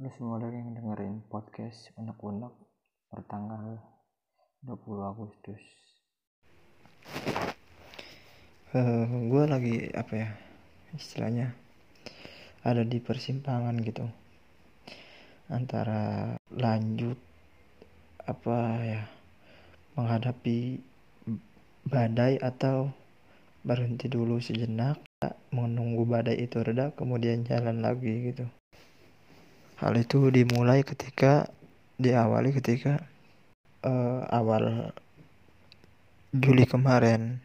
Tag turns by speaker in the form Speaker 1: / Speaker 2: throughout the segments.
Speaker 1: Lu semua yang dengerin podcast unek-unek pertanggal 20 Agustus. Uh, gue lagi apa ya istilahnya ada di persimpangan gitu. Antara lanjut apa ya menghadapi badai atau berhenti dulu sejenak menunggu badai itu reda kemudian jalan lagi gitu hal itu dimulai ketika diawali ketika uh, awal Juli kemarin.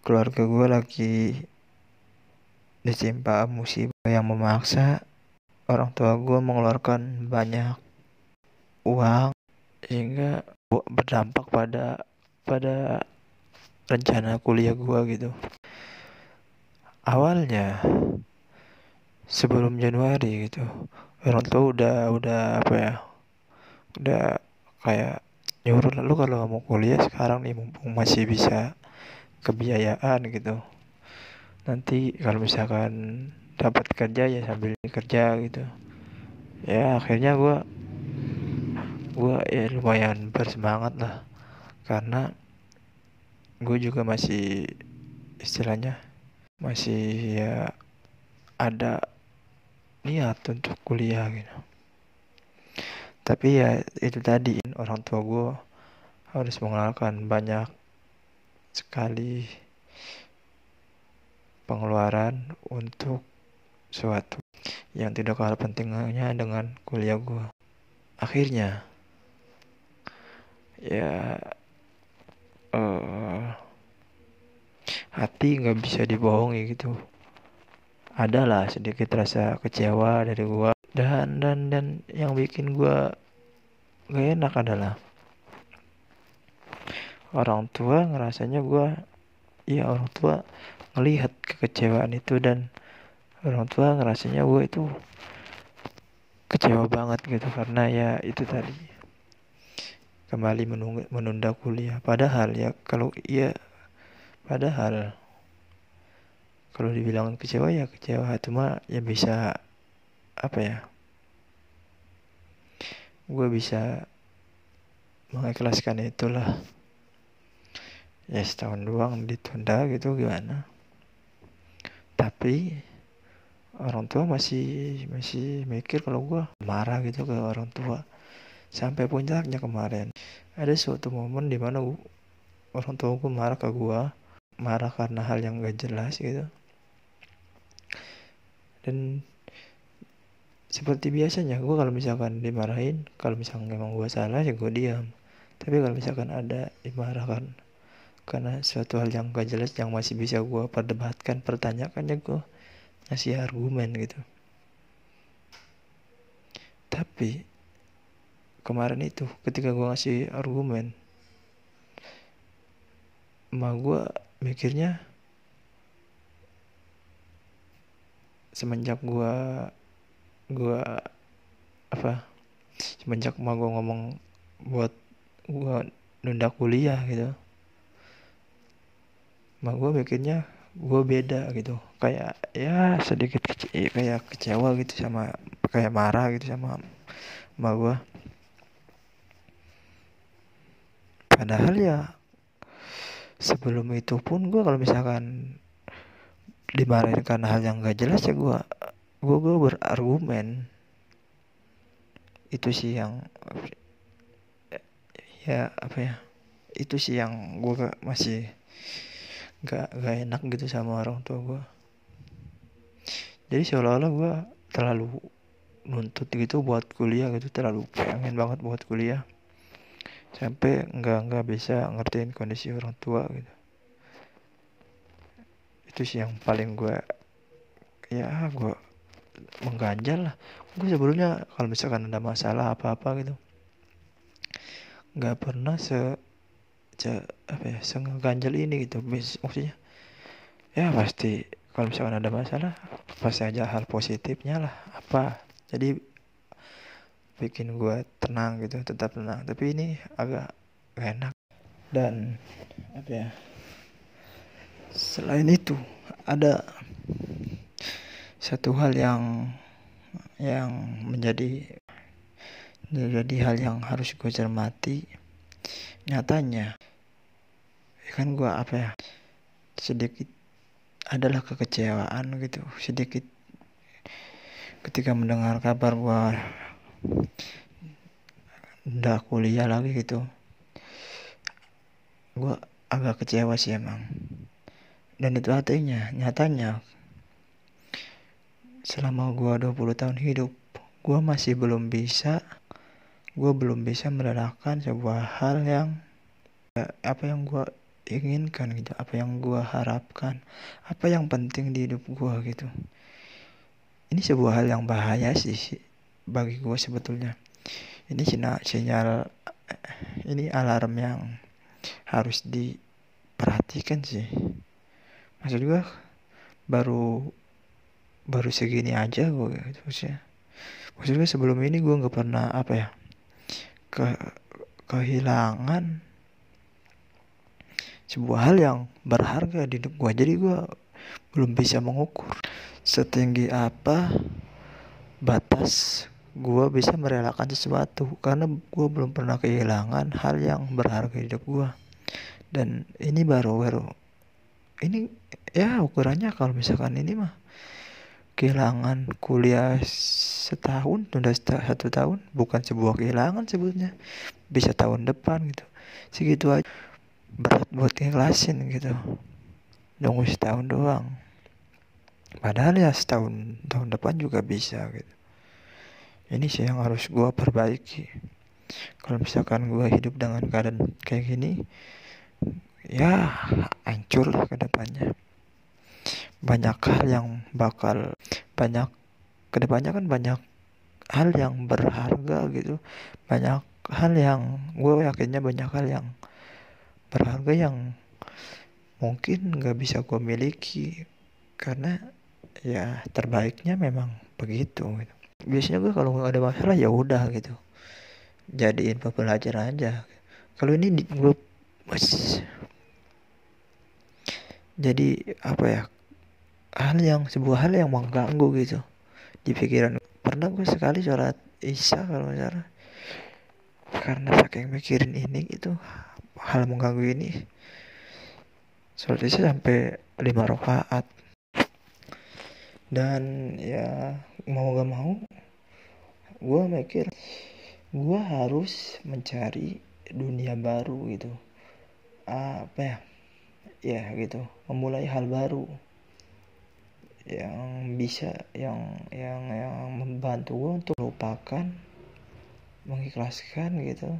Speaker 1: Keluarga gue lagi ditimpa musibah yang memaksa orang tua gue mengeluarkan banyak uang sehingga berdampak pada pada rencana kuliah gue gitu. Awalnya sebelum Januari gitu. Orang tua udah udah apa ya udah kayak nyuruh lu kalau mau kuliah sekarang nih mumpung masih bisa kebiayaan gitu. Nanti kalau misalkan dapat kerja ya sambil kerja gitu. Ya akhirnya gue gue ya lumayan bersemangat lah. Karena gue juga masih istilahnya masih ya ada niat untuk kuliah gitu. Tapi ya itu tadi orang tua gue harus mengeluarkan banyak sekali pengeluaran untuk suatu yang tidak kalah pentingnya dengan kuliah gue akhirnya ya uh, hati nggak bisa dibohongi gitu adalah sedikit rasa kecewa dari gue dan dan dan yang bikin gue gak enak adalah orang tua ngerasanya gue ya orang tua melihat kekecewaan itu dan orang tua ngerasanya gue itu kecewa banget gitu karena ya itu tadi. Kembali menunda kuliah. Padahal ya kalau iya padahal kalau dibilang kecewa ya kecewa. Cuma ya bisa apa ya gue bisa mengikhlaskan itulah. Ya setahun doang ditunda gitu gimana? Tapi orang tua masih masih mikir kalau gue marah gitu ke orang tua. Sampai puncaknya kemarin ada suatu momen di mana orang tua gue marah ke gue marah karena hal yang gak jelas gitu dan seperti biasanya gue kalau misalkan dimarahin kalau misalkan emang gue salah ya gue diam. Tapi kalau misalkan ada dimarahkan karena suatu hal yang gak jelas yang masih bisa gue perdebatkan pertanyakannya gue ngasih argumen gitu. Tapi kemarin itu ketika gue ngasih argumen emak gue mikirnya semenjak gue gue apa semenjak emak gue ngomong buat gue nunda kuliah gitu. Mak gue mikirnya gue beda gitu. Kayak ya sedikit kece kayak kecewa gitu sama kayak marah gitu sama mak gue padahal ya sebelum itu pun gue kalau misalkan dimarahin karena hal yang gak jelas ya gue gue gue berargumen. Itu sih yang ya apa ya itu sih yang gue masih gak gak enak gitu sama orang tua gue jadi seolah-olah gue terlalu nuntut gitu buat kuliah gitu terlalu pengen banget buat kuliah. Sampai nggak nggak bisa ngertiin kondisi orang tua gitu itu sih yang paling gue ya gue mengganjal lah. Gue sebelumnya kalau misalkan ada masalah apa apa gitu nggak pernah se apa ya sangat ganjal ini gitu. Maksudnya ya pasti kalau misalkan ada masalah pasti aja hal positifnya lah. Apa? Jadi bikin gue tenang gitu tetap tenang. Tapi ini agak gak enak dan apa ya selain itu ada satu hal yang yang menjadi menjadi hal yang harus gue cermati. Nyatanya ya kan gue apa ya sedikit adalah kekecewaan gitu. Sedikit ketika mendengar kabar gue udah kuliah lagi gitu gue agak kecewa sih emang dan itu artinya nyatanya selama gue 20 tahun hidup gue masih belum bisa gue belum bisa merelakan sebuah hal yang apa yang gue inginkan gitu apa yang gue harapkan apa yang penting di hidup gue gitu. Ini sebuah hal yang bahaya sih bagi gue sebetulnya. Ini sinyal sinyal ini alarm yang harus diperhatikan sih maksud gue baru baru segini aja gue gitu maksudnya. Maksud gue sebelum ini gue nggak pernah apa ya ke kehilangan sebuah hal yang berharga di hidup gue jadi gue belum bisa mengukur setinggi apa batas gue bisa merelakan sesuatu karena gue belum pernah kehilangan hal yang berharga di hidup gue dan ini baru baru ini ya ukurannya kalau misalkan ini mah kehilangan kuliah setahun tunda satu tahun bukan sebuah kehilangan sebetulnya bisa tahun depan gitu. Segitu aja. Berat buat ngelasin gitu. Nunggu setahun doang. Padahal ya setahun tahun depan juga bisa gitu. Ini sih yang harus gue perbaiki. Kalau misalkan gue hidup dengan keadaan kayak gini ya hancur lah ke depannya. Banyak hal yang bakal banyak ke depannya kan banyak hal yang berharga gitu. Banyak hal yang gue yakinnya banyak hal yang berharga yang mungkin nggak bisa gue miliki. Karena ya terbaiknya memang begitu gitu. biasanya gue kalau ada masalah ya udah gitu. Jadiin pembelajaran aja. Kalau ini gue jadi apa ya hal yang sebuah hal yang mengganggu gitu di pikiran. Pernah gue sekali sholat isya kalau misalnya karena saking mikirin ini itu hal mengganggu ini. Sholat isya sampai lima rakaat. Dan ya mau gak mau gue mikir gue harus mencari dunia baru gitu. Apa ya ya gitu. Memulai hal baru yang bisa yang yang yang membantu gue untuk lupakan mengikhlaskan gitu.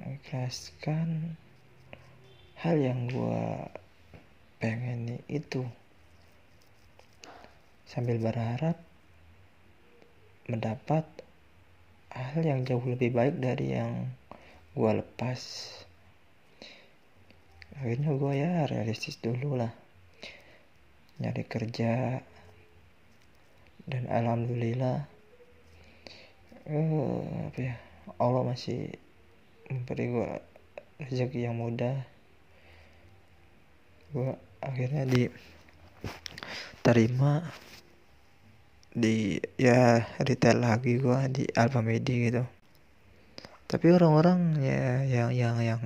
Speaker 1: Mengikhlaskan hal yang gue pengen itu. Sambil berharap mendapat hal yang jauh lebih baik dari yang gue lepas akhirnya gue ya realistis dulu lah. Nyari kerja. Dan alhamdulillah uh, apa ya Allah masih memberi gue rezeki yang mudah. Gue akhirnya diterima di ya retail lagi gue di Alfamidi gitu. Tapi orang-orang ya yang yang yang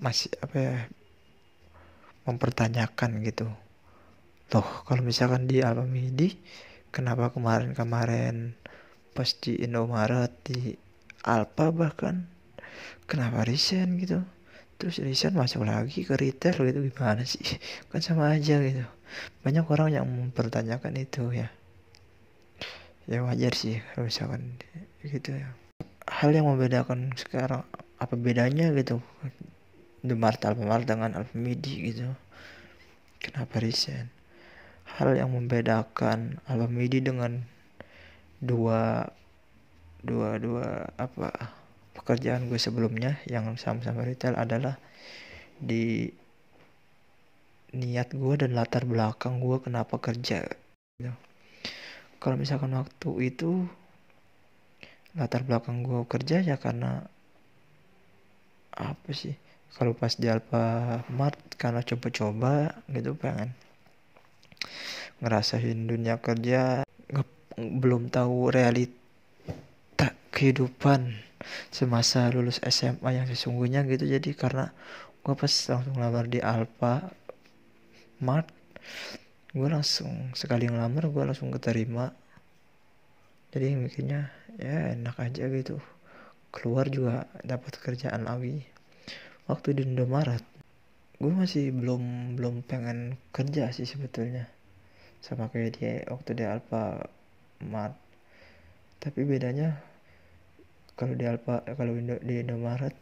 Speaker 1: masih apa ya mempertanyakan gitu. Loh kalau misalkan di Alfamidi kenapa kemarin-kemarin pas di Indomaret di Alpa bahkan kenapa resign gitu? Terus resign masuk lagi ke retail gitu gimana sih? Kan sama aja gitu. Banyak orang yang mempertanyakan itu ya. Ya wajar sih kalau misalkan gitu ya. Hal yang membedakan sekarang apa bedanya gitu Demart Alfamart dengan Alfamidi gitu. Kenapa resign? Hal yang membedakan Alfamidi dengan dua dua dua apa pekerjaan gue sebelumnya yang sama-sama retail adalah di niat gue dan latar belakang gue kenapa kerja gitu. kalau misalkan waktu itu latar belakang gue kerja ya karena apa sih kalau pas di Alfamart karena coba-coba gitu pengen ngerasain dunia kerja belum tahu realita kehidupan semasa lulus SMA yang sesungguhnya gitu. Jadi karena gue pas langsung lamar di Alfa Mart gue langsung sekali ngelamar gue langsung keterima. Jadi mikirnya ya enak aja gitu. Keluar juga dapat kerjaan lagi waktu di Indomaret gue masih belum belum pengen kerja sih sebetulnya. Sama kayak dia waktu di Alfa Mart. Tapi bedanya kalau di Alfa kalau di Indomaret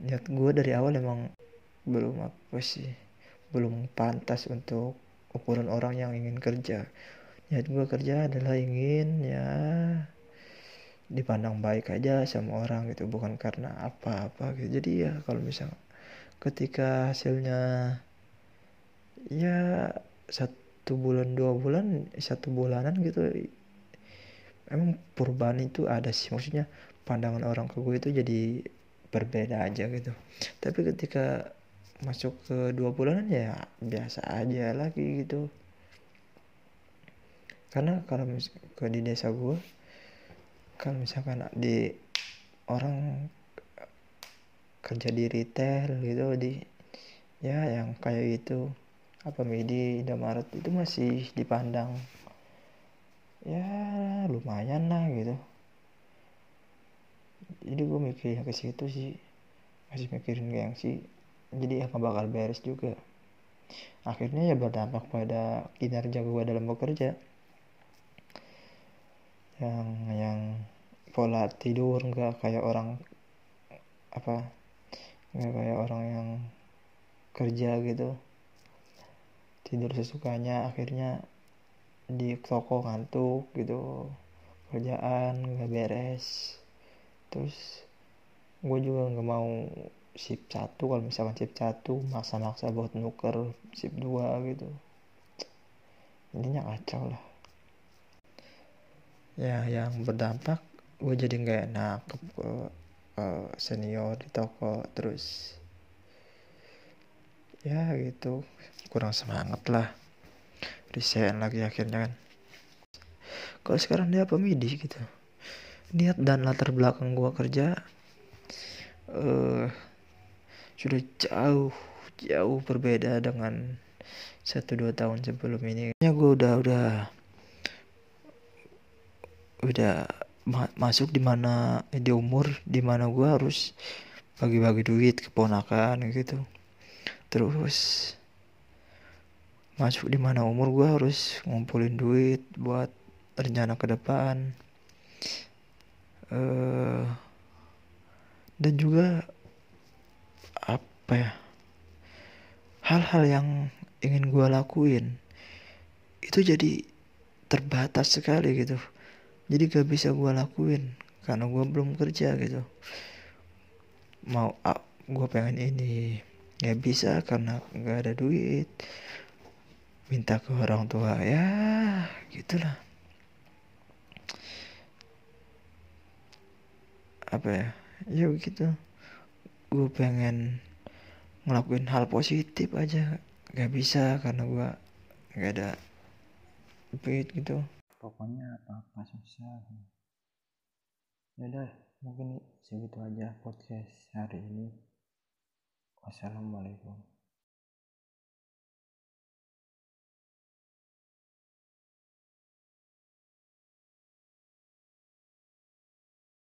Speaker 1: niat gue dari awal emang belum apa sih belum pantas untuk ukuran orang yang ingin kerja. Niat gue kerja adalah ingin ya dipandang baik aja sama orang gitu bukan karena apa-apa gitu. Jadi ya kalau misal ketika hasilnya ya satu bulan dua bulan satu bulanan gitu emang perubahan itu ada sih. Maksudnya pandangan orang ke gue itu jadi berbeda aja gitu. Tapi ketika masuk ke dua bulanan ya biasa aja lagi gitu. Karena kalau ke di desa gue kalau misalkan di orang kerja di retail gitu di ya yang kayak gitu. Apa midi Indomaret itu masih dipandang. Ya lumayan lah gitu. Jadi gue mikir ke situ sih. Masih mikirin gengsi jadi ya bakal beres juga. Akhirnya ya berdampak pada kinerja gue dalam bekerja. Yang yang pola tidur nggak kayak orang apa nggak kayak orang yang kerja gitu. Tidur sesukanya akhirnya di toko ngantuk gitu kerjaan nggak beres. Terus gue juga nggak mau sip satu kalau misalkan sip satu maksa-maksa buat nuker sip dua gitu. Intinya kacau lah. Ya yang berdampak gue jadi nggak enak ke, ke senior di toko terus ya gitu kurang semangat lah. Resign lagi akhirnya kan. Kalau sekarang dia apa midi gitu. Niat dan latar belakang gue kerja uh, sudah jauh jauh berbeda dengan satu dua tahun sebelum ini. Ya gue udah udah udah ma masuk di mana di umur di mana gue harus bagi-bagi duit keponakan gitu. Terus masuk di mana umur gue harus ngumpulin duit buat rencana ke depan. Uh, dan juga apa ya hal-hal yang ingin gue lakuin itu jadi terbatas sekali gitu jadi gak bisa gue lakuin karena gue belum kerja gitu. Mau ah, gue pengen ini. Nggak bisa karena nggak ada duit. Minta ke orang tua ya gitulah. Apa ya? Ya begitu. Gue pengen ngelakuin hal positif aja. Gak bisa karena gue gak ada duit gitu pokoknya apa apa susah. Ya udah mungkin segitu aja podcast hari ini. Wassalamualaikum